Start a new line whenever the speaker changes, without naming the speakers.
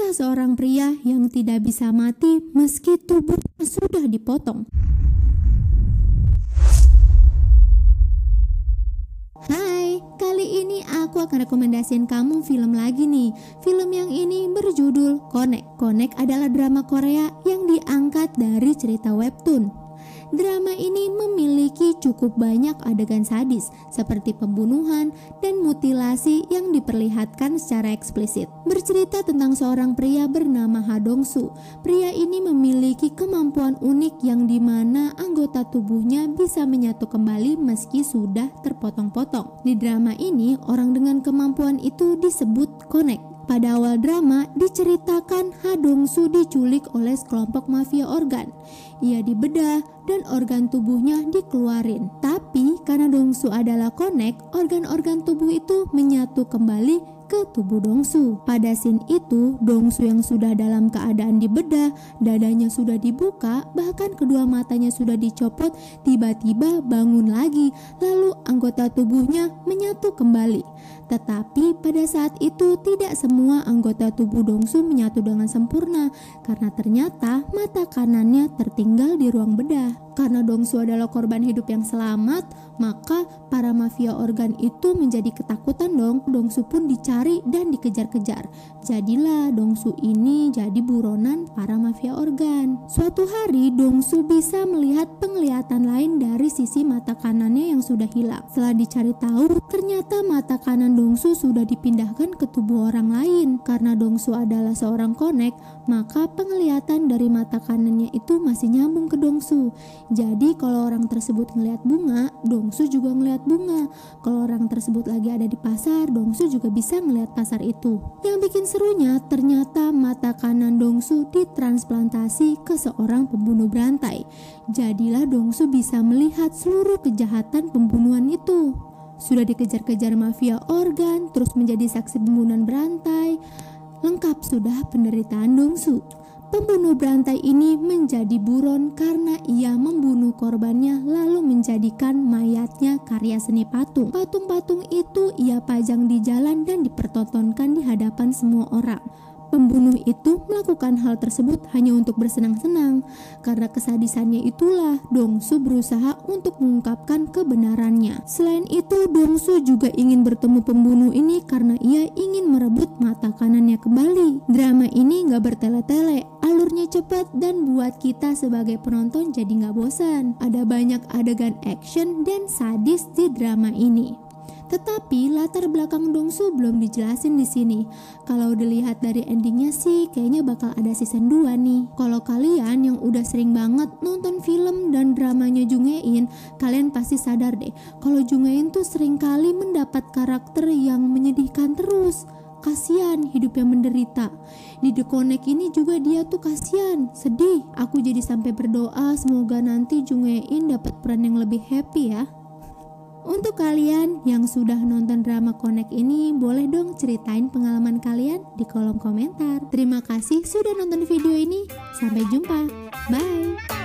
Kisah seorang pria yang tidak bisa mati meski tubuhnya sudah dipotong. Hai, kali ini aku akan rekomendasiin kamu film lagi nih. Film yang ini berjudul Connect. Connect adalah drama Korea yang diangkat dari cerita webtoon. Drama ini memiliki cukup banyak adegan sadis seperti pembunuhan dan mutilasi yang diperlihatkan secara eksplisit. Bercerita tentang seorang pria bernama Ha Dong Su. Pria ini memiliki kemampuan unik yang di mana anggota tubuhnya bisa menyatu kembali meski sudah terpotong-potong. Di drama ini, orang dengan kemampuan itu disebut connect pada awal drama diceritakan Ha Dong Su diculik oleh sekelompok mafia organ. Ia dibedah dan organ tubuhnya dikeluarin. Tapi karena Dong Su adalah konek, organ-organ tubuh itu menyatu kembali ke tubuh Dongsu. Pada scene itu, Dongsu yang sudah dalam keadaan dibedah, dadanya sudah dibuka, bahkan kedua matanya sudah dicopot, tiba-tiba bangun lagi, lalu anggota tubuhnya menyatu kembali. Tetapi pada saat itu tidak semua anggota tubuh Dongsu menyatu dengan sempurna karena ternyata mata kanannya tertinggal di ruang bedah. Karena Dongsu adalah korban hidup yang selamat, maka para mafia organ itu menjadi ketakutan dong. Dongsu pun dicari dan dikejar-kejar. Jadilah Dongsu ini jadi buronan para mafia organ. Suatu hari Dongsu bisa melihat penglihatan lain dari sisi mata kanannya yang sudah hilang. Setelah dicari tahu, ternyata mata kanan Dongsu sudah dipindahkan ke tubuh orang lain. Karena Dongsu adalah seorang konek, maka penglihatan dari mata kanannya itu masih nyambung ke Dongsu. Jadi kalau orang tersebut ngelihat bunga, Dongsu juga ngelihat bunga. Kalau orang tersebut lagi ada di pasar, Dongsu juga bisa ngelihat pasar itu. Yang bikin serunya, ternyata mata kanan Dongsu ditransplantasi ke seorang pembunuh berantai. Jadilah Dongsu bisa melihat seluruh kejahatan pembunuhan itu. Sudah dikejar-kejar mafia organ, terus menjadi saksi pembunuhan berantai. Lengkap sudah penderitaan Dongsu. Pembunuh berantai ini menjadi buron karena ia membunuh korbannya lalu menjadikan mayatnya karya seni patung. Patung-patung itu ia pajang di jalan dan dipertontonkan di hadapan semua orang. Pembunuh itu melakukan hal tersebut hanya untuk bersenang-senang. Karena kesadisannya itulah Dongsu berusaha untuk mengungkapkan kebenarannya. Selain itu, Dongsu juga ingin bertemu pembunuh ini karena ia ingin merebut mata kanannya kembali. Drama ini gak bertele-tele, alurnya cepat dan buat kita sebagai penonton jadi gak bosan. Ada banyak adegan action dan sadis di drama ini. Tetapi latar belakang Dongsu belum dijelasin di sini. Kalau dilihat dari endingnya sih kayaknya bakal ada season 2 nih. Kalau kalian yang udah sering banget nonton film dan dramanya Jung In, kalian pasti sadar deh kalau Jung In tuh sering kali mendapat karakter yang menyedihkan terus kasihan hidup yang menderita. Di The Connect ini juga dia tuh kasihan, sedih. Aku jadi sampai berdoa semoga nanti Jung In dapat peran yang lebih happy ya. Untuk kalian yang sudah nonton drama Connect ini, boleh dong ceritain pengalaman kalian di kolom komentar. Terima kasih sudah nonton video ini. Sampai jumpa. Bye.